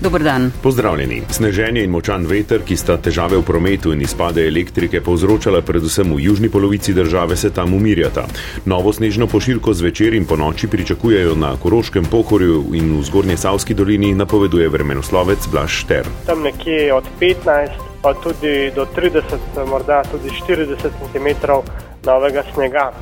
Dobar dan. Pozdravljeni. Sneženje in močan veter, ki sta težave v prometu in izpade elektrike povzročala predvsem v južni polovici države, se tam umirjata. Novo snežno pošiljko zvečer in po noči pričakujejo na Koroškem pohorju in v zgornje Savski dolini, napoveduje vremenoslovec Blaž Šter. Tam nekje od 15 pa tudi do 30, morda tudi 40 cm novega snega.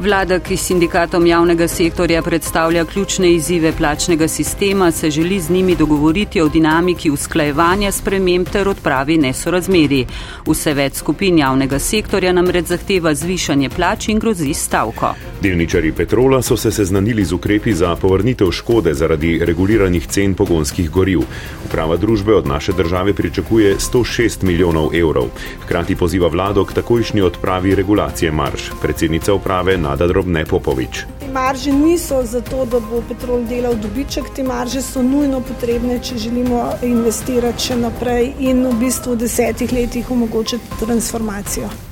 Vlada, ki sindikatom javnega sektorja predstavlja ključne izzive plačnega sistema, se želi z njimi dogovoriti o dinamiki usklajevanja sprememb ter odpravi nesorazmeri. Vse več skupin javnega sektorja namreč zahteva zvišanje plač in grozi stavko. Delničari Petrola so se seznanili z ukrepi za povrnitev škode zaradi reguliranih cen pogonskih goriv. Uprava družbe od naše države pričakuje 106 milijonov evrov. Hkrati poziva vlado k takojšnji odpravi regulacije marš. Predsednica uprave Nada Drobne Popovič. Marže niso zato, da bo petrol delal dobiček, te marže so nujno potrebne, če želimo investirati še naprej in v bistvu v desetih letih omogočiti transformacijo.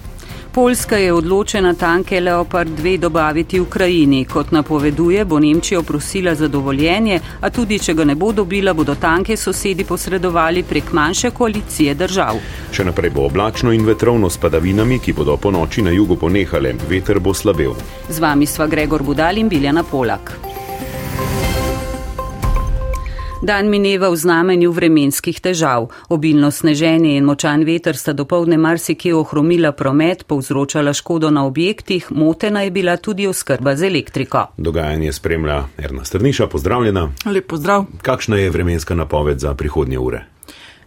Poljska je odločena tanke Leopard 2 dobaviti Ukrajini. Kot napoveduje, bo Nemčija prosila za dovoljenje, a tudi če ga ne bo dobila, bodo tanke sosedi posredovali prek manjše koalicije držav. Še naprej bo oblačno in vetrovno s padavinami, ki bodo po noči na jugu ponehale. Veter bo slabel. Z vami sva Gregor Budal in Biljana Polak. Dan mineva v znamenju vremenskih težav. Obilno sneženje in močan veter sta dopolne marsikje ohromila promet, povzročala škodo na objektih, motena je bila tudi oskrba z elektriko. Dogajanje spremlja Erna Strniša, pozdravljena. Lep pozdrav. Kakšna je vremenska napoved za prihodnje ure?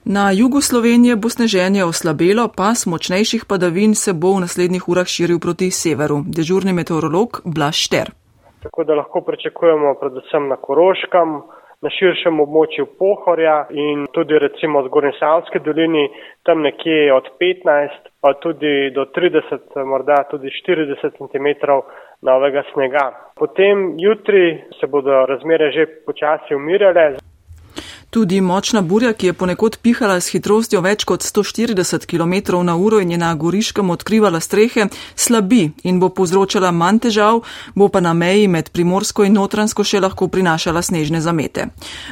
Na jugu Slovenije bo sneženje oslabelo, pas močnejših padavin se bo v naslednjih urah širil proti severu. Dežurni meteorolog Blaž Šter. Tako da lahko pričakujemo predvsem na Koroškem, na širšem območju Pohorja in tudi recimo v Zgornjesavski dolini, tam nekje od 15 pa tudi do 30, morda tudi 40 cm novega snega. Potem jutri se bodo razmere že počasi umirjale. Tudi močna burja, ki je ponekod pihala s hitrostjo več kot 140 km na uro in je na goriškem odkrivala strehe, slabi in bo povzročala manj težav, bo pa na meji med primorsko in notransko še lahko prinašala snežne zamete.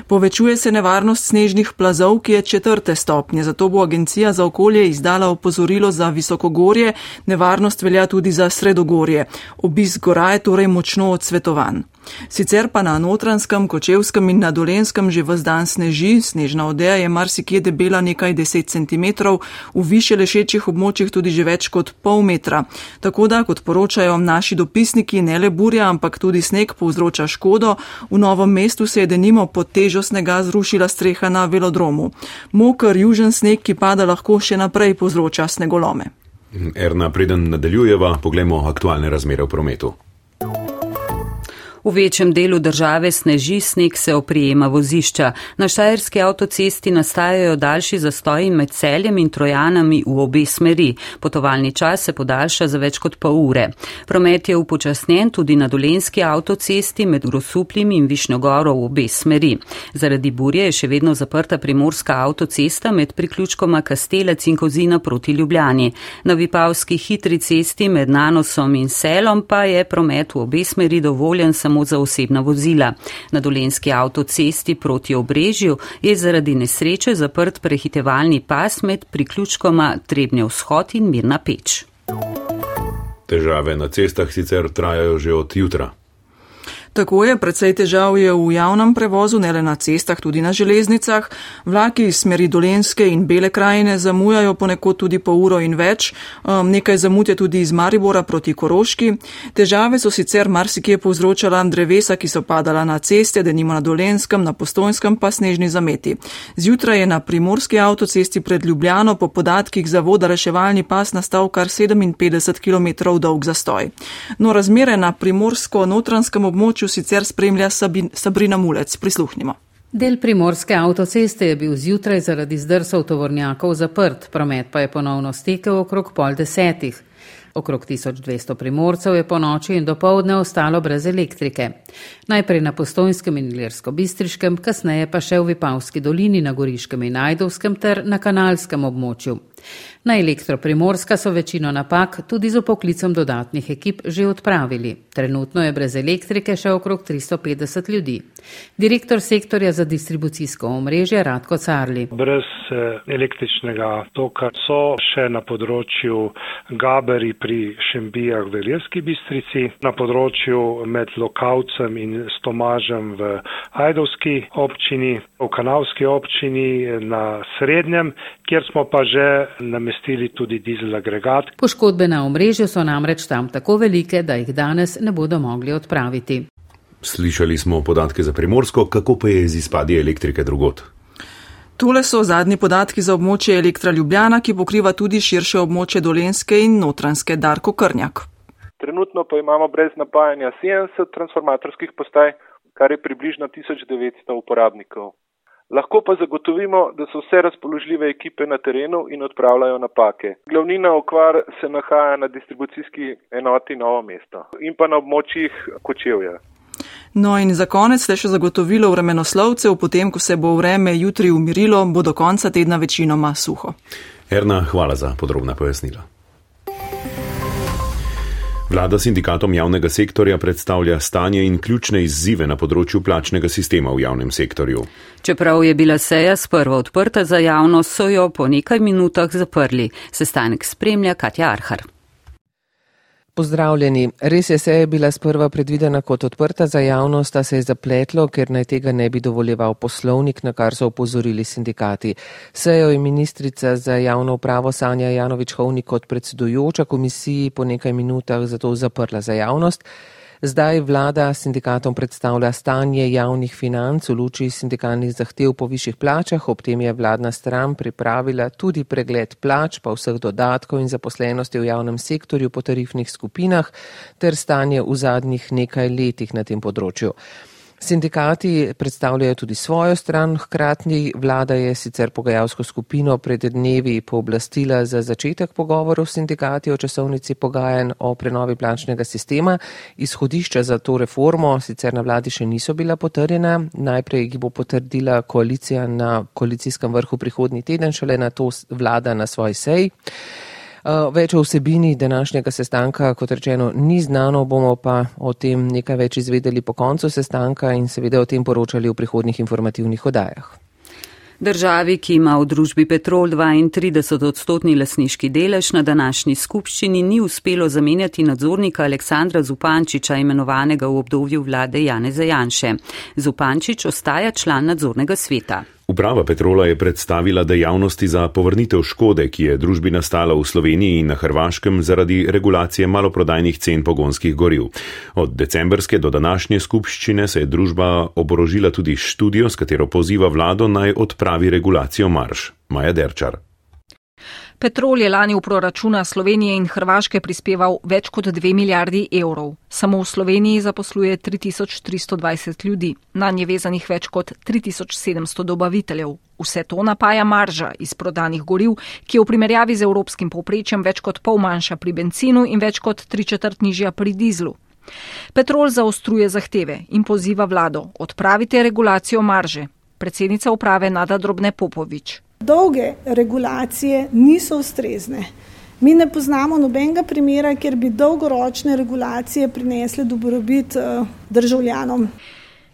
Povečuje se nevarnost snežnih plazov, ki je četrte stopnje, zato bo agencija za okolje izdala opozorilo za visokogorje, nevarnost velja tudi za sredogorje. Obisk gora je torej močno odsvetovan. Sicer pa na notranskem, kočevskem in na dolenskem že vse dan sneži, snežna odeja je marsikje debela nekaj deset centimetrov, v više lešečih območjih tudi že več kot pol metra. Tako da, kot poročajo naši dopisniki, ne le burja, ampak tudi sneg povzroča škodo. V novem mestu se je denimo pod težo snega zrušila streha na velodromu. Mokr južen sneg, ki pada lahko še naprej povzroča snegolome. Erna, preden nadaljujeva, poglejmo aktualne razmere v prometu. V večjem delu države sneži, sneg se oprijema vozišča. Na Štajerski avtocesti nastajajo daljši zastoji med celjem in trojanami v obe smeri. Potovalni čas se podaljša za več kot pol ure. Promet je upočasnjen tudi na Dolenski avtocesti med Grosuplim in Višnjogoro v obe smeri. Zaradi burje je še vedno zaprta primorska avtocesta med priključkoma Kastelec in Kozina proti Ljubljani. Na Vipavski hitri cesti med Nanosom in Selom pa je promet v obe smeri dovoljen samo samo za osebna vozila. Na dolenski avtocesti proti obrežju je zaradi nesreče zaprt prehitevalni pas med priključkoma Trebnje vzhod in Mirna peč. Težave na cestah sicer trajajo že od jutra. Tako je, predvsej težav je v javnem prevozu, ne le na cestah, tudi na železnicah. Vlaki iz smeri Dolenske in Bele krajine zamujajo ponekod tudi po uro in več. Um, nekaj zamud je tudi iz Maribora proti Koroški. Težave so sicer marsikje povzročala drevesa, ki so padala na ceste, da nima na Dolenskem, na Postojnskem pa snežni zameti. Zjutraj je na primorski avtocesti pred Ljubljano po podatkih zavoda reševalni pas nastal kar 57 km dolg zastoj. No, razmere na primorsko-notranskem območju sicer spremlja Sabin, Sabrina Mulec. Prisluhnimo. Del primorske avtoceste je bil zjutraj zaradi zdrsov tovornjakov zaprt, promet pa je ponovno stekel okrog pol desetih. Okrog 1200 primorcev je po noči in dopoledne ostalo brez elektrike. Najprej na Postojnskem in Ilirsko-Bistriškem, kasneje pa še v Vipavski dolini na Goriškem in Najdovskem ter na kanalskem območju. Na elektroprimorska so večino napak tudi z upoklicom dodatnih ekip že odpravili. Trenutno je brez elektrike še okrog 350 ljudi. Direktor sektorja za distribucijsko omrežje Radko Carli. Brez eh, električnega toka so še na področju Gaberi pri Šembijah v Veljerski bistrici, na področju med Lokavcem in Stomažem v Hajdovski občini, v Kanavski občini na Srednjem, kjer smo pa že namestili tudi dizel agregat. Poškodbe na omrežju so namreč tam tako velike, da jih danes ne bodo mogli odpraviti. Slišali smo podatke za primorsko, kako pa je z izpadi elektrike drugot. Tole so zadnji podatki za območje Elektra Ljubljana, ki pokriva tudi širše območje Dolenske in Notranske Darko Krnjak. Trenutno pa imamo brez napajanja 70 transformatorskih postaj, kar je približno 1900 uporabnikov. Lahko pa zagotovimo, da so vse razpoložljive ekipe na terenu in odpravljajo napake. Glavnina okvar se nahaja na distribucijski enoti Novo mesto in pa na območjih Kočevja. No in za konec ste še zagotovilo vremenoslovcev, potem ko se bo vreme jutri umirilo, bo do konca tedna večinoma suho. Erna, hvala za podrobna pojasnila. Vlada sindikatom javnega sektorja predstavlja stanje in ključne izzive na področju plačnega sistema v javnem sektorju. Čeprav je bila seja sprva odprta za javnost, so jo po nekaj minutah zaprli. Sestanek spremlja Katja Arhar. Pozdravljeni. Res je, se je bila sprva predvidena kot odprta za javnost, a se je zapletlo, ker naj tega ne bi dovoljeval poslovnik, na kar so upozorili sindikati. Sejo je ministrica za javno upravo Sanja Janovič Hovnik kot predsedujoča komisiji po nekaj minutah zato zaprla za javnost. Zdaj vlada sindikatom predstavlja stanje javnih financ v luči sindikalnih zahtev po višjih plačah, ob tem je vladna stran pripravila tudi pregled plač pa vseh dodatkov in zaposlenosti v javnem sektorju po tarifnih skupinah ter stanje v zadnjih nekaj letih na tem področju. Sindikati predstavljajo tudi svojo stran, hkratni vlada je sicer pogajalsko skupino pred dnevi pooblastila za začetek pogovorov s sindikati o časovnici pogajanj o prenovi plačnega sistema. Izhodišča za to reformo sicer na vladi še niso bila potrjena, najprej jih bo potrdila koalicija na koalicijskem vrhu prihodnji teden, šele na to vlada na svoj sej. Eh, več o vsebini današnjega sestanka, kot rečeno, ni znano, bomo pa o tem nekaj več izvedeli po koncu sestanka in seveda o tem poročali v prihodnih informativnih odajah. Državi, ki ima v družbi Petrol 32 odstotni lasniški delež, na današnji skupščini ni uspelo zamenjati nadzornika Aleksandra Zupančiča, imenovanega v obdobju vlade Jane Zajanše. Zupančič ostaja član nadzornega sveta. Uprava Petrola je predstavila dejavnosti za povrnitev škode, ki je družbi nastala v Sloveniji in na Hrvaškem zaradi regulacije maloprodajnih cen pogonskih goriv. Od decembrske do današnje skupščine se je družba oborožila tudi študijo, s katero poziva vlado naj odpravi regulacijo marš. Maja Derčar. Petrol je lani v proračuna Slovenije in Hrvaške prispeval več kot 2 milijardi evrov. Samo v Sloveniji zaposluje 3320 ljudi, na nje vezanih več kot 3700 dobaviteljev. Vse to napaja marža iz prodanih goriv, ki je v primerjavi z evropskim povprečjem več kot pol manjša pri benzinu in več kot tri četrt nižja pri dizlu. Petrol zaostruje zahteve in poziva vlado odpravite regulacijo marže. Predsednica uprave Nada Drobne Popovič. Dolge regulacije niso ustrezne. Mi ne poznamo nobenega primera, kjer bi dolgoročne regulacije prinesle dobrobit eh, državljanom.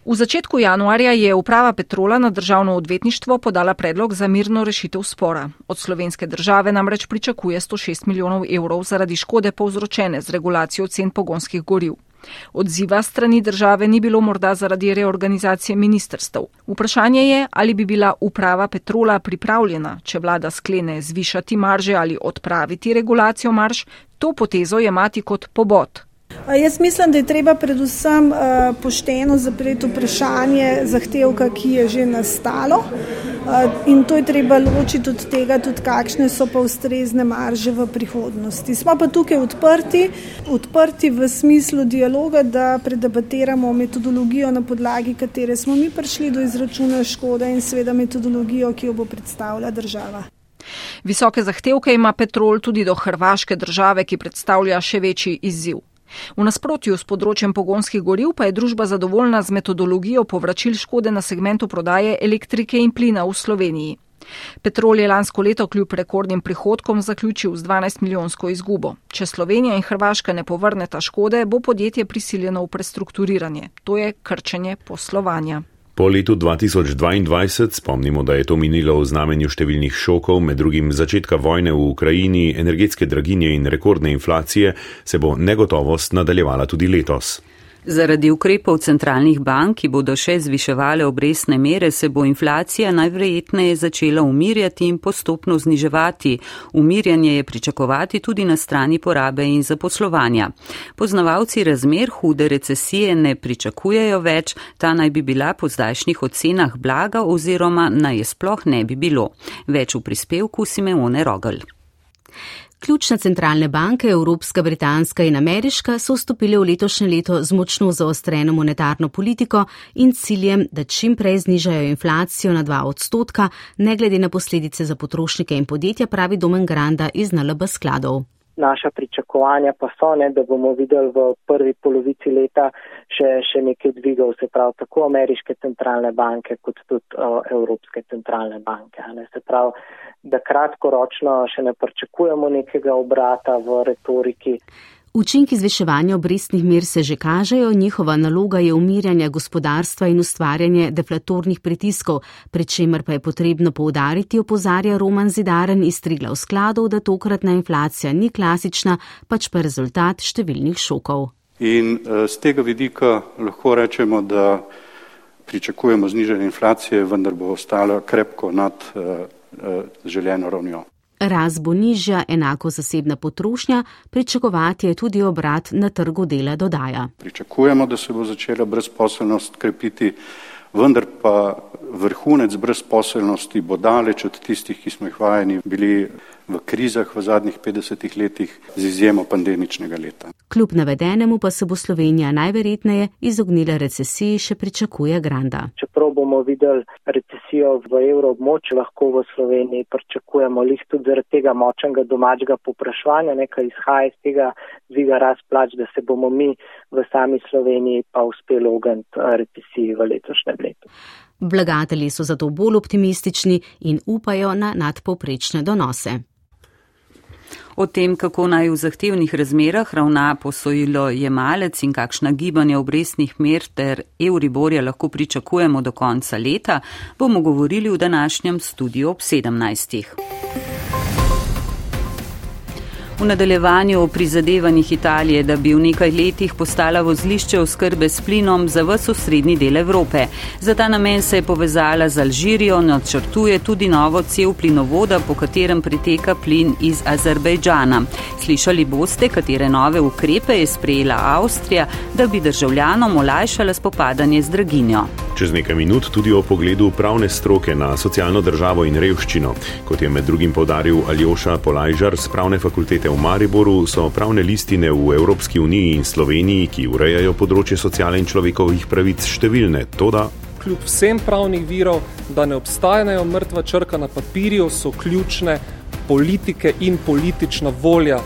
V začetku januarja je uprava Petrola na državno odvetništvo podala predlog za mirno rešitev spora. Od slovenske države namreč pričakuje 106 milijonov evrov zaradi škode povzročene z regulacijo cen pogonskih goriv. Odziva strani države ni bilo morda zaradi reorganizacije ministrstv. Vprašanje je, ali bi bila uprava Petrola pripravljena, če vlada sklene zvišati marže ali odpraviti regulacijo marž, to potezo je mati kot pobot. Jaz mislim, da je treba predvsem pošteno zapreti vprašanje zahtevka, ki je že nastalo. In to je treba ločiti od tega, tudi kakšne so pa ustrezne marže v prihodnosti. Smo pa tukaj odprti, odprti v smislu dialoga, da predebatiramo metodologijo, na podlagi katere smo mi prišli do izračuna škode in seveda metodologijo, ki jo bo predstavila država. Visoke zahtevke ima Petrol tudi do Hrvaške države, ki predstavlja še večji izziv. V nasprotju s področjem pogonskih goriv pa je družba zadovoljna z metodologijo povračil škode na segmentu prodaje elektrike in plina v Sloveniji. Petrol je lansko leto kljub rekordnim prihodkom zaključil z 12 milijonsko izgubo. Če Slovenija in Hrvaška ne povrneta škode, bo podjetje prisiljeno v prestrukturiranje. To je krčenje poslovanja. Po letu 2022 spomnimo, da je to minilo v znamenju številnih šokov, med drugim začetka vojne v Ukrajini, energetske draginje in rekordne inflacije, se bo negotovost nadaljevala tudi letos. Zaradi ukrepov centralnih bank, ki bodo še zviševale obresne mere, se bo inflacija najverjetneje začela umirjati in postopno zniževati. Umirjanje je pričakovati tudi na strani porabe in zaposlovanja. Poznavalci razmer hude recesije ne pričakujejo več, ta naj bi bila po zdajšnjih ocenah blaga oziroma naj je sploh ne bi bilo. Več v prispevku Simeone Rogel. Ključne centralne banke, Evropska, Britanska in Ameriška, so vstopile v letošnje leto z močno zaostreno monetarno politiko in ciljem, da čim prej znižajo inflacijo na 2 odstotka, ne glede na posledice za potrošnike in podjetja, pravi Domen Granda iz NLB skladov. Naša pričakovanja pa so, ne, da bomo videli v prvi polovici leta še, še nekaj dvigov, se pravi tako ameriške centralne banke kot tudi o, Evropske centralne banke. Ne, se pravi, da kratkoročno še ne pričakujemo nekega obrata v retoriki. Učinki zviševanja obrestnih mer se že kažejo, njihova naloga je umirjanje gospodarstva in ustvarjanje deflatornih pritiskov, pri čemer pa je potrebno poudariti, opozarja Roman Zidaren iz Trigla v skladov, da tokratna inflacija ni klasična, pač pa rezultat številnih šokov. In z eh, tega vidika lahko rečemo, da pričakujemo znižanje inflacije, vendar bo ostala krepko nad uh, željeno ravnjo. Raz bo nižja, enako zasebna potrošnja, pričakovati je tudi obrat na trgu dela dodaja. Pričakujemo, da se bo začela brezposelnost krepiti, vendar pa vrhunec brezposelnosti bo daleč od tistih, ki smo jih vajeni bili v krizah v zadnjih 50 letih z izjemo pandemičnega leta. Kljub navedenemu pa se bo Slovenija najverjetneje izognila recesiji, še pričakuje Granda. Čeprav bomo videli recesijo v evroobmočju, lahko v Sloveniji pričakujemo lih tudi zaradi tega močnega domačega popraševanja, nekaj izhaja iz tega dviga razplač, da se bomo mi v sami Sloveniji pa uspeli ogniti recesiji v letošnjem letu. Vlagatelji so zato bolj optimistični in upajo na nadpoprečne donose. O tem, kako naj v zahtevnih razmerah ravna posojilo jemalec in kakšna gibanja obrestnih mer ter Euriborja lahko pričakujemo do konca leta, bomo govorili v današnjem studiu ob 17. V nadaljevanju o prizadevanjih Italije, da bi v nekaj letih postala vozlišče oskrbe s plinom za vso srednji del Evrope. Za ta namen se je povezala z Alžirijo, načrtuje tudi novo cel plinovoda, po katerem priteka plin iz Azerbejdžana. Slišali boste, katere nove ukrepe je sprejela Avstrija, da bi državljanom olajšala spopadanje z draginjo. Čez nekaj minut tudi o pogledu pravne stroke na socialno državo in revščino. Kot je med drugim povdaril Aljoša Polajžar z pravne fakultete v Mariboru so pravne listine v Evropski uniji in Sloveniji, ki urejajo področje socialne in človekovih pravic, številne. Toda kljub vsem pravnih virov, da ne obstajajo mrtva črka na papirju, so ključne politike in politična volja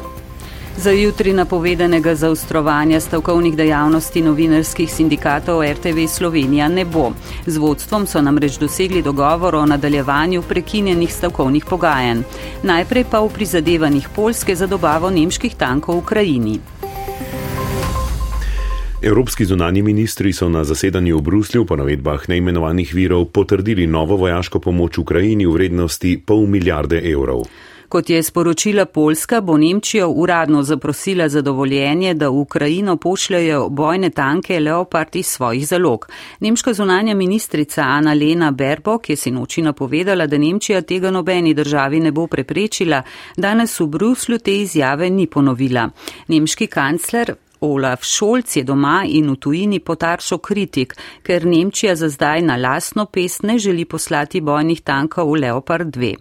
Za jutri napovedanega zaostrovanja stavkovnih dejavnosti novinarskih sindikatov RTV Slovenija ne bo. Z vodstvom so namreč dosegli dogovor o nadaljevanju prekinjenih stavkovnih pogajanj. Najprej pa v prizadevanjih Polske za dobavo nemških tankov v Ukrajini. Evropski zunani ministri so na zasedanju v Bruslju po navedbah neimenovanih virov potrdili novo vojaško pomoč Ukrajini v vrednosti pol milijarde evrov. Kot je sporočila Poljska, bo Nemčijo uradno zaprosila za dovoljenje, da v Ukrajino pošljajo bojne tanke Leopard iz svojih zalog. Nemška zunanja ministrica Ana Lena Berbok je sinoči napovedala, da Nemčija tega nobeni državi ne bo preprečila. Danes v Bruslju te izjave ni ponovila. Nemški kancler Olaf Scholz je doma in v tujini potaršal kritik, ker Nemčija za zdaj na lasno pest ne želi poslati bojnih tankov v Leopard 2.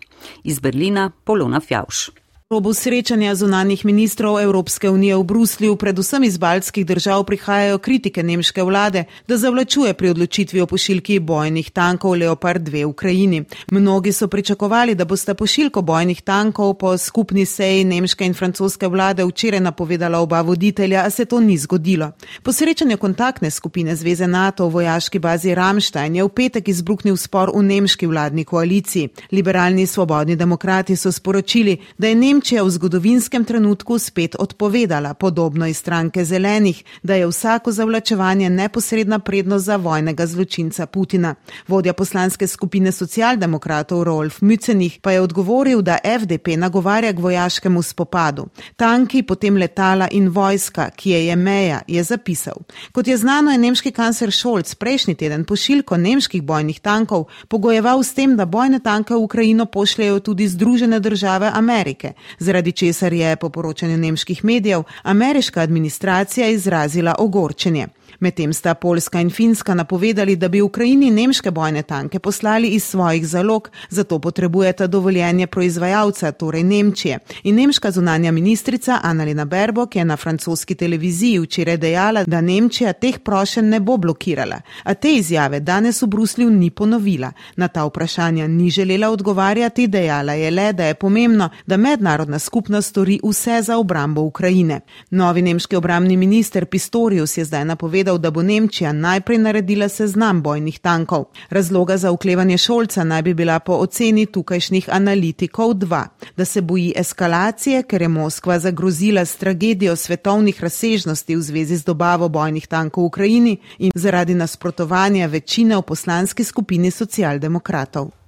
Iz Berlina Polona Fjauš. Robu srečanja zunanjih ministrov Evropske unije v Bruslju, predvsem iz baltskih držav, prihajajo kritike nemške vlade, da zavlačuje pri odločitvi o pošiljki bojnih tankov Leopard 2 v Ukrajini. Mnogi so pričakovali, da boste pošiljko bojnih tankov po skupni seji nemške in francoske vlade včeraj napovedala oba voditelja, a se to ni zgodilo. Po srečanju kontaktne skupine Zveze NATO v vojaški bazi Ramstein je v petek izbruhnil spor v nemški vladni koaliciji. Liberalni svobodni demokrati so sporočili, da je Nemčija Nemčija v zgodovinskem trenutku spet odpovedala, podobno iz stranke zelenih, da je vsako zavlačevanje neposredna prednost za vojnega zločinca Putina. Vodja poslanske skupine socialdemokratov Rolf Mücenih pa je odgovoril, da FDP nagovarja k vojaškemu spopadu. Tanki, potem letala in vojska, ki je je meja, je zapisal. Kot je znano, je nemški kancler Scholz prejšnji teden pošiljko nemških bojnih tankov pogojeval s tem, da bojne tanke v Ukrajino pošljajo tudi Združene države Amerike zaradi česar je po poročanju nemških medijev ameriška administracija izrazila ogorčenje. Medtem sta Poljska in Finska napovedali, da bi Ukrajini nemške bojne tanke poslali iz svojih zalog, zato potrebujeta dovoljenje proizvajalca, torej Nemčije. In nemška zunanja ministrica Annalena Berbok je na francoski televiziji včeraj dejala, da Nemčija teh prošen ne bo blokirala. A te izjave danes v Bruslju ni ponovila. Na ta vprašanja ni želela odgovarjati, dejala je le, da je pomembno, da mednarodna skupnost stori vse za obrambo Ukrajine. Novi nemški obramni minister Pistorius je zdaj napovedal, napovedal, da bo Nemčija najprej naredila seznam bojnih tankov. Razloga za uklevanje Šolca naj bi bila po oceni tukajšnjih analitikov dva, da se boji eskalacije, ker je Moskva zagrozila s tragedijo svetovnih razsežnosti v zvezi z dobavo bojnih tankov v Ukrajini in zaradi nasprotovanja večine v poslanski skupini socialdemokratov.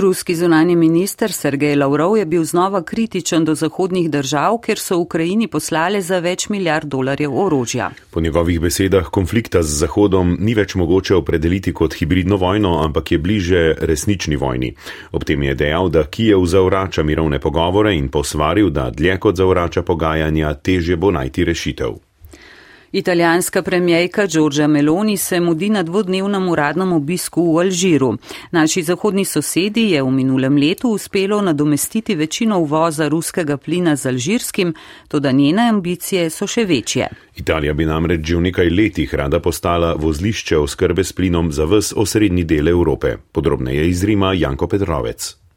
Ruski zunani minister Sergej Lavrov je bil znova kritičen do zahodnih držav, ker so Ukrajini poslali za več milijard dolarjev orožja. Po njegovih besedah konflikta z Zahodom ni več mogoče opredeliti kot hibridno vojno, ampak je bliže resnični vojni. Ob tem je dejal, da Kijev zavrača mirovne pogovore in posvaril, da dlje kot zavrača pogajanja, težje bo najti rešitev. Italijanska premijejka Giorgia Meloni se mudi na dvodnevnem uradnem obisku v Alžiru. Naši zahodni sosedi je v minulem letu uspelo nadomestiti večino uvoza ruskega plina z alžirskim, tudi njene ambicije so še večje. Italija bi namreč že v nekaj letih rada postala vozlišče oskrbe s plinom za vse osrednji del Evrope. Podrobneje iz Rima Janko Petrovec.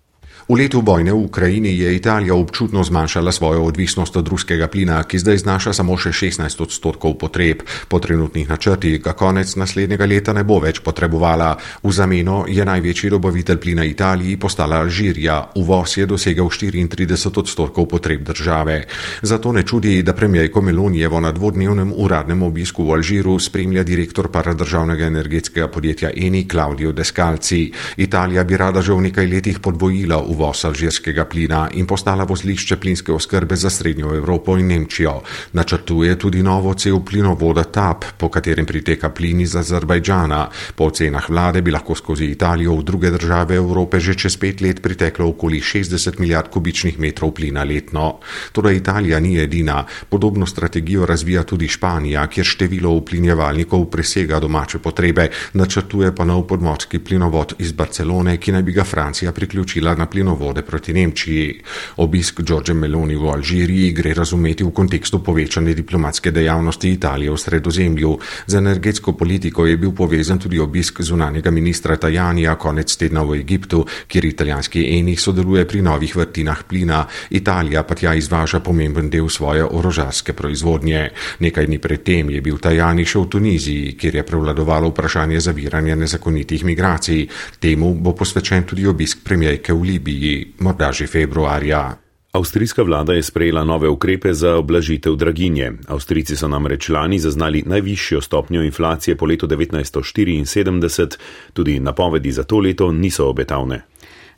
V letu vojne v Ukrajini je Italija občutno zmanjšala svojo odvisnost od ruskega plina, ki zdaj znaša samo še 16 odstotkov potreb. Po trenutnih načrtih ga konec naslednjega leta ne bo več potrebovala. V zameno je največji dobavitelj plina Italiji postala Alžirija. Uvoz je dosegel 34 odstotkov potreb države. Zato ne čudi, da premijejko Melonijevo na dvodnevnem uradnem obisku v Alžiru spremlja direktor paradržavnega energetskega podjetja Eni Claudio Descalci. Italija bi rada že v nekaj letih podvojila uvoz alžirskega plina in postala vozlišče plinske oskrbe za Srednjo Evropo in Nemčijo. Načrtuje tudi novo cel plinovoda TAP, po katerem priteka plin iz Azerbajdžana. Po ocenah vlade bi lahko skozi Italijo v druge države Evrope že čez pet let priteklo okoli 60 milijard kubičnih metrov plina letno. Toda Italija ni edina. Podobno strategijo razvija tudi Španija, kjer število uplinjevalnikov presega domače potrebe, načrtuje pa nov podmorski plinovod iz Barcelone, ki naj bi ga Francija priključila na plinovodno plinovode proti Nemčiji. Obisk Đorđe Meloni v Alžiriji gre razumeti v kontekstu povečane diplomatske dejavnosti Italije v sredozemlju. Z energetsko politiko je bil povezan tudi obisk zunanjega ministra Tajanija konec tedna v Egiptu, kjer italijanski enih sodeluje pri novih vrtinah plina. Italija pa tja izvaža pomemben del svoje orožarske proizvodnje. Nekaj dni predtem je bil Tajani še v Tuniziji, kjer je prevladovalo vprašanje zaviranja nezakonitih migracij. Temu bo posvečen tudi obisk premijejke v Libiji Libiji, morda že februarja. Avstrijska vlada je sprejela nove ukrepe za oblažitev draginje. Avstrijci so namreč lani zaznali najvišjo stopnjo inflacije po letu 1974, tudi napovedi za to leto niso obetavne.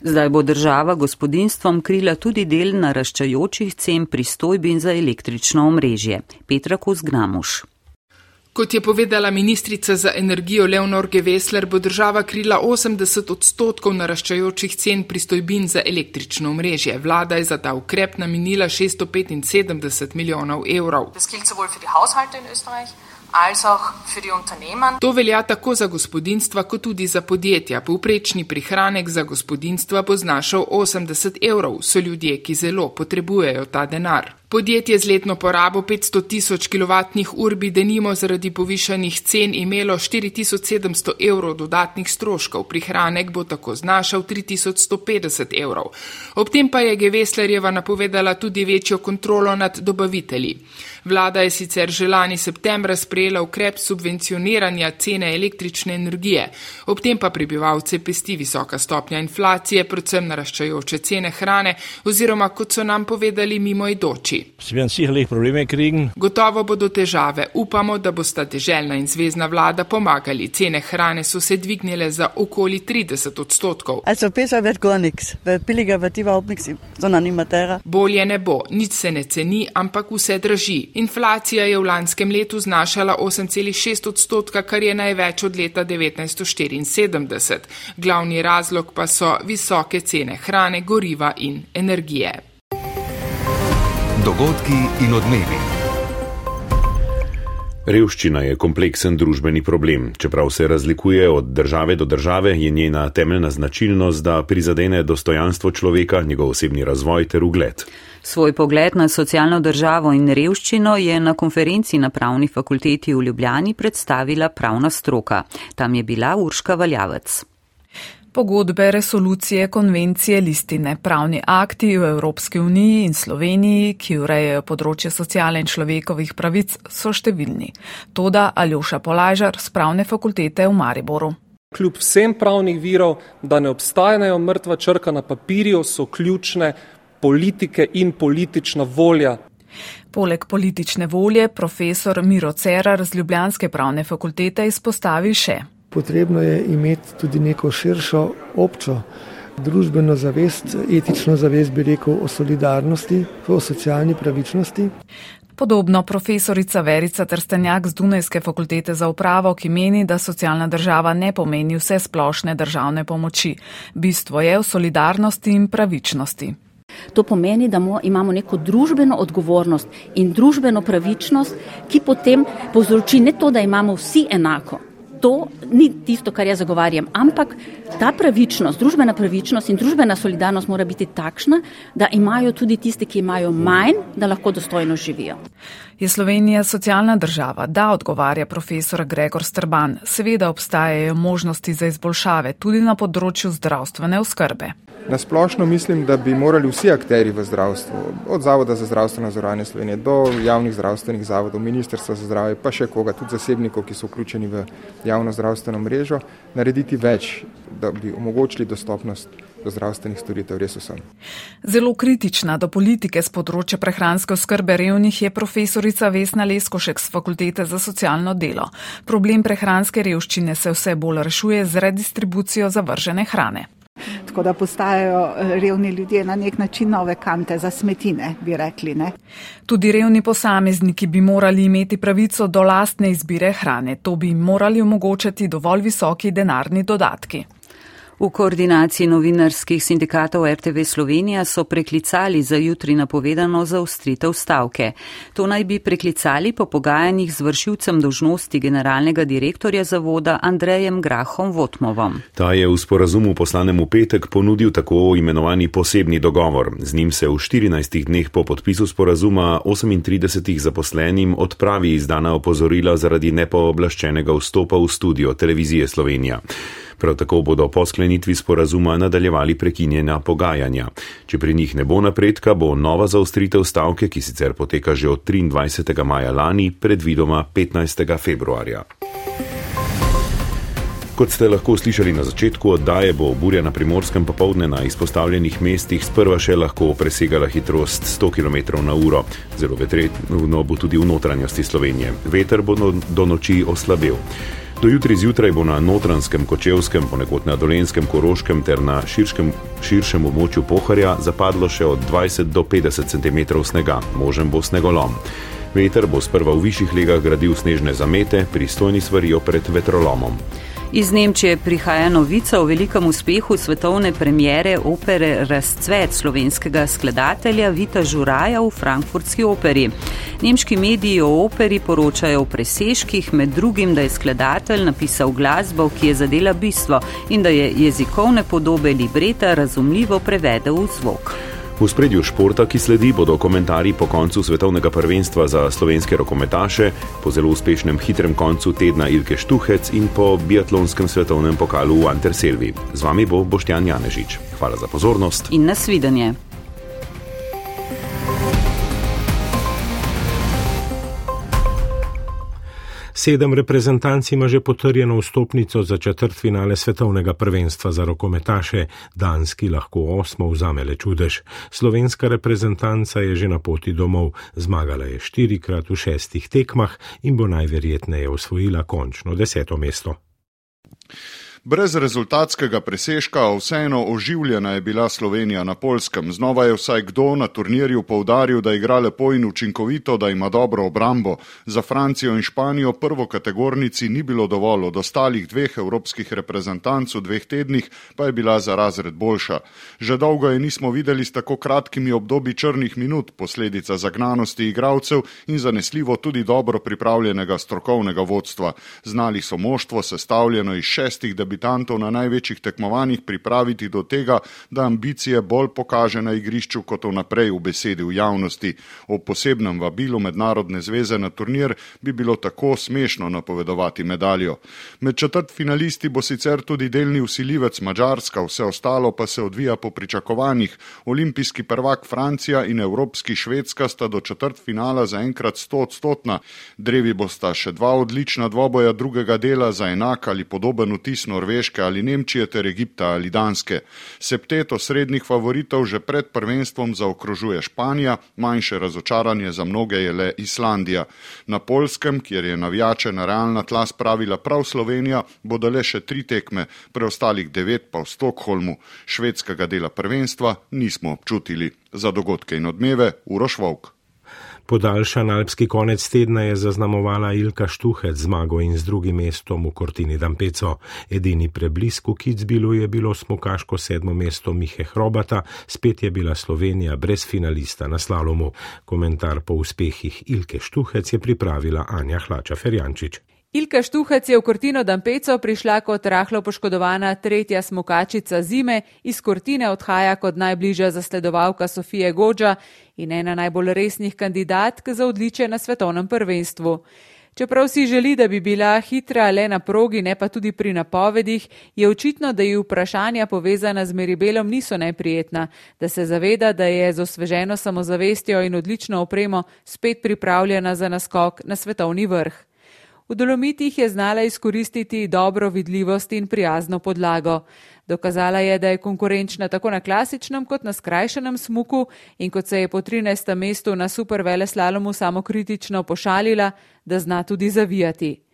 Zdaj bo država gospodinstvom krila tudi del naraščajočih cen pristojbin za električno omrežje. Petra Kuzgramuš. Kot je povedala ministrica za energijo Leonor Gevesler, bo država krila 80 odstotkov naraščajočih cen pristojbin za električno mrežje. Vlada je za ta ukrep namenila 675 milijonov evrov. To velja tako za gospodinstva, kot tudi za podjetja. Povprečni prihranek za gospodinstva bo znašal 80 evrov, so ljudje, ki zelo potrebujejo ta denar. Podjetje z letno porabo 500 tisoč kWh bi denimo zaradi povišanih cen imelo 4700 evrov dodatnih stroškov, prihranek bo tako znašal 3150 evrov. Ob tem pa je Geveslerjeva napovedala tudi večjo kontrolo nad dobavitelji. Vlada je sicer že lani septembra sprejela ukrep subvencioniranja cene električne energije, ob tem pa prebivalce pesti visoka stopnja inflacije, predvsem naraščajoče cene hrane oziroma, kot so nam povedali mimoidoči. Gotovo bodo težave. Upamo, da bosta deželna in zvezdna vlada pomagali. Cene hrane so se dvignile za okoli 30 odstotkov. Bolje ne bo, nič se ne ceni, ampak vse draži. Inflacija je v lanskem letu znašala 8,6 odstotka, kar je največ od leta 1974. Glavni razlog pa so visoke cene hrane, goriva in energije. Dogodki in odmevi. Revščina je kompleksen družbeni problem. Čeprav se razlikuje od države do države, je njena temeljna značilnost, da prizadene dostojanstvo človeka, njegov osebni razvoj ter ugled. Svoj pogled na socialno državo in revščino je na konferenci na pravni fakulteti v Ljubljani predstavila pravna stroka. Tam je bila Urška Valjavec. Pogodbe, resolucije, konvencije, listine, pravni akti v Evropski uniji in Sloveniji, ki urejajo področje socialne in človekovih pravic, so številni. Toda Aljoša Polajžar z pravne fakultete v Mariboru. Kljub vsem pravnih virov, da ne obstajajo mrtva črka na papirju, so ključne politike in politična volja. Poleg politične volje profesor Miro Cerar z Ljubljanske pravne fakultete izpostavi še potrebno je imeti tudi neko širšo občo družbeno zavest, etično zavest, bi rekel, o solidarnosti, o socialni pravičnosti. Podobno profesorica Verica Trstenjak z Dunajske fakultete za upravo, ki meni, da socialna država ne pomeni vse splošne državne pomoči. Bistvo je v solidarnosti in pravičnosti. To pomeni, da imamo neko družbeno odgovornost in družbeno pravičnost, ki potem povzroči ne to, da imamo vsi enako, to ni tisto, kar jaz zagovarjam, ampak ta pravičnost, družbena pravičnost in družbena solidarnost mora biti takšna, da imajo tudi tisti, ki imajo manj, da lahko dostojno živijo. Je Slovenija socialna država? Da, odgovarja profesor Gregor Strban. Seveda obstajajo možnosti za izboljšave tudi na področju zdravstvene oskrbe. Nasplošno mislim, da bi morali vsi akteri v zdravstvu, od Zavoda za zdravstveno zdravje Slovenije do javnih zdravstvenih zavodov, Ministrstva za zdravje, pa še koga, tudi zasebnikov, ki so vključeni v javno zdravstveno mrežo, narediti več, da bi omogočili dostopnost do zdravstvenih storitev res vsem. Zelo kritična do politike z področja prehranske oskrbe revnih je profesorica Vesna Leskošek z Fakultete za socialno delo. Problem prehranske revščine se vse bolj rešuje z redistribucijo zavržene hrane. Tako da postajajo eh, revni ljudje na nek način nove kante za smetine, bi rekli. Ne? Tudi revni posamezniki bi morali imeti pravico do lastne izbire hrane. To bi jim morali omogočati dovolj visoki denarni dodatki. V koordinaciji novinarskih sindikatov RTV Slovenija so preklicali za jutri napovedano zaostritev stavke. To naj bi preklicali po pogajanjih z vršilcem dožnosti generalnega direktorja zavoda Andrejem Grahom Votmovom. Ta je v sporazumu poslanem v petek ponudil tako imenovani posebni dogovor. Z njim se v 14 dneh po podpisu sporazuma 38 zaposlenim odpravi izdana opozorila zaradi nepooblaščenega vstopa v studio televizije Slovenija. Prav tako bodo po sklenitvi sporazuma nadaljevali prekinjena pogajanja. Če pri njih ne bo napredka, bo nova zaostritev stavke, ki sicer poteka že od 23. maja lani, predvidoma 15. februarja. Kot ste lahko slišali na začetku oddaje, bo burja na primorskem popovdne na izpostavljenih mestih sprva še lahko presegala hitrost 100 km na uro. Zelo vetretno bo tudi v notranjosti Slovenije. Veter bo do noči oslabel. Do jutri zjutraj bo na notranskem, kočevskem, ponekod na dolenskem, koroškem ter na širškem, širšem območju poharja zapadlo še od 20 do 50 cm snega, možen bo snegolom. Veter bo sprva v višjih legah gradil snežne zamete, pristojni svarijo pred vetrolomom. Iz Nemčije prihaja novica o velikem uspehu svetovne premjere opere Razcvet slovenskega skladatelja Vita Žuraja v Frankfurtski operi. Nemški mediji o operi poročajo o preseških, med drugim, da je skladatelj napisal glasbo, ki je zadela bistvo in da je jezikovne podobe libreta razumljivo prevedel v zvok. V spredju športa, ki sledi, bodo komentarji po koncu svetovnega prvenstva za slovenske rokometaše, po zelo uspešnem hitrem koncu tedna Ilke Štuhec in po biatlonskem svetovnem pokalu v Anterselvi. Z vami bo Boštjan Janežič. Hvala za pozornost in nasvidenje. Sedem reprezentanc ima že potrjeno vstopnico za četrt finale svetovnega prvenstva za rokometaše, danski lahko osmo vzame le čudež. Slovenska reprezentanca je že na poti domov, zmagala je štirikrat v šestih tekmah in bo najverjetneje osvojila končno deseto mesto. Brez rezultatskega presežka, a vseeno oživljena je bila Slovenija na polskem. Znova je vsaj kdo na turnirju povdaril, da igra lepo in učinkovito, da ima dobro obrambo. Za Francijo in Španijo prvo kategornici ni bilo dovolj, od ostalih dveh evropskih reprezentanc v dveh tednih pa je bila za razred boljša. Že dolgo je nismo videli s tako kratkimi obdobji črnih minut, posledica zagnanosti igralcev in zanesljivo tudi dobro pripravljenega strokovnega vodstva. Znali so moštvo sestavljeno iz šestih debitanov debitantov na največjih tekmovanjih pripraviti do tega, da ambicije bolj pokaže na igrišču kot vnaprej v besedi v javnosti. O posebnem vabilu mednarodne zveze na turnir bi bilo tako smešno napovedovati medaljo. Med četrt finalisti bo sicer tudi delni usiljivec Mačarska, vse ostalo pa se odvija po pričakovanjih. Olimpijski prvak Francija in Evropski Švedska sta do četrt finala zaenkrat sto odstotna. Drevi bosta še dva odlična dvoboja drugega dela za enak ali podoben vtis Norveške ali Nemčije ter Egipta ali Danske. Septeto srednjih favoritov že pred prvenstvom zaokrožuje Španija, manjše razočaranje za mnoge je le Islandija. Na Polskem, kjer je navijače na realna tla spravila prav Slovenija, bodo le še tri tekme, preostalih devet pa v Stokholmu. Švedskega dela prvenstva nismo občutili. Za dogodke in odmeve Uroš Vovk. Podaljšan alpski konec tedna je zaznamovala Ilka Štuhec zmago in z drugim mestom v Kortini Dampeco. Edini preblisk v Kitzbilu je bilo smokaško sedmo mesto Mihe Hrobata, spet je bila Slovenija brez finalista na slalomu. Komentar po uspehih Ilke Štuhec je pripravila Anja Hlača Ferjančič. Ilka Štuhac je v Kortino Dampeco prišla kot rahlo poškodovana tretja smokačica zime, iz Kortine odhaja kot najbližja zasledovalka Sofije Gođa in ena najbolj resnih kandidatk za odličje na svetovnem prvenstvu. Čeprav si želi, da bi bila hitra le na progi, ne pa tudi pri napovedih, je očitno, da ji vprašanja povezana z Meribelom niso neprijetna, da se zaveda, da je z osveženo samozavestjo in odlično opremo spet pripravljena za naskok na svetovni vrh. V dolomitih je znala izkoristiti dobro vidljivost in prijazno podlago. Dokazala je, da je konkurenčna tako na klasičnem kot na skrajšanem smuku in kot se je po 13. mestu na supervele slalomu samokritično pošalila, da zna tudi zavijati.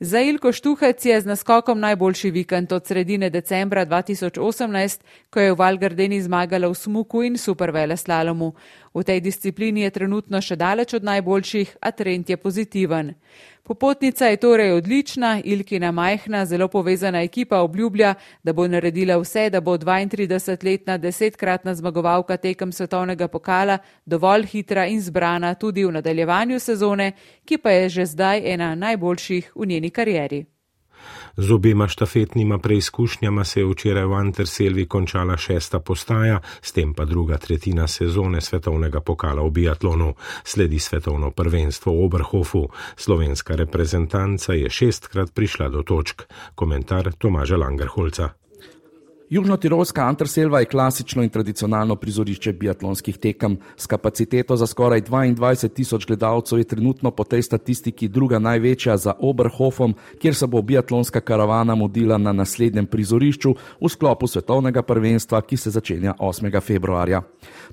Za Ilko Štuhec je z naskokom najboljši vikend od sredine decembra 2018, ko je v Valgardeni zmagala v smuku in supervele slalomu. V tej disciplini je trenutno še daleč od najboljših, a trend je pozitiven. Popotnica je torej odlična, Ilkina majhna, zelo povezana ekipa obljublja, da bo naredila vse, da bo 32-letna desetkratna zmagovalka tekem svetovnega pokala dovolj hitra in zbrana tudi v nadaljevanju sezone, ki pa je že zdaj ena najboljših v njeni karieri. Z obema štafetnima preizkušnjama se je včeraj v Anterselvi končala šesta postaja, s tem pa druga tretjina sezone svetovnega pokala v biatlonu. Sledi svetovno prvenstvo v Oberhofu. Slovenska reprezentanca je šestkrat prišla do točk. Komentar Tomaža Langerholca. Južno-tirolska Anterselva je klasično in tradicionalno prizorišče biatlonskih tekem. S kapaciteto za skoraj 22 tisoč gledalcev je trenutno po tej statistiki druga največja za Oberhofom, kjer se bo biatlonska karavana modila na naslednjem prizorišču v sklopu svetovnega prvenstva, ki se začenja 8. februarja.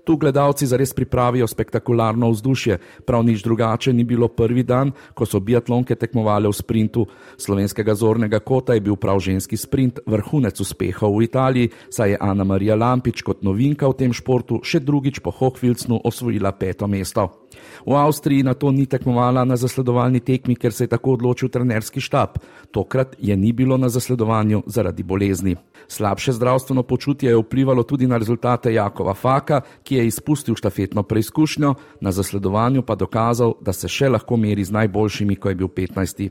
Tu gledalci zares pripravijo spektakularno vzdušje, prav nič drugače ni bilo prvi dan, ko so biatlonke tekmovali v sprintu. Slovenskega zornega kota je bil prav ženski sprint vrhunec uspehov v Italiji. Italiji, saj je Ana Marija Lampič kot novinka v tem športu še drugič po Hochfilcnu osvojila peto mesto. V Avstriji na to ni tekmovala na zasledovalni tekmi, ker se je tako odločil trenerski štab. Tokrat je ni bilo na zasledovanju zaradi bolezni. Slabše zdravstveno počutje je vplivalo tudi na rezultate Jakova Faka, ki je izpustil štafetno preizkušnjo, na zasledovanju pa dokazal, da se še lahko meri z najboljšimi, ko je bil 15.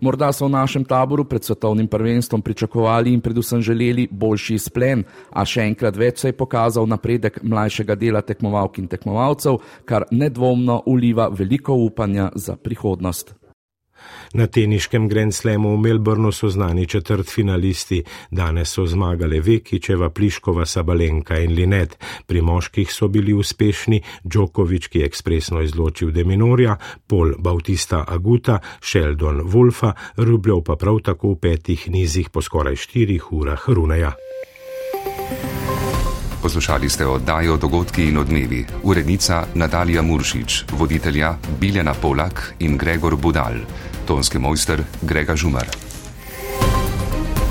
Morda so v našem taboru pred svetovnim prvenstvom pričakovali in predvsem želeli boljši splen, a še enkrat več se je pokazal napredek mlajšega dela tekmovalk in tekmovalcev, kar nedvomno uliva veliko upanja za prihodnost. Na teniškem Grand Slamu v Melbournu so znani četrt finalisti. Danes so zmagale Vekičeva, Pliškova, Sabalenka in Linet. Pri moških so bili uspešni Djokovic, ki je ekspresno izločil Deminorja, Pol Bautista Aguta, Sheldon Wolfa, Rubljov pa prav tako v petih nizih po skoraj štirih urah Runeja. Poslušali ste oddajo Dogodki in odmevi. Urednica Natalija Muršič, voditelja Biljana Polak in Gregor Budal tonski mojster Grega Žumar.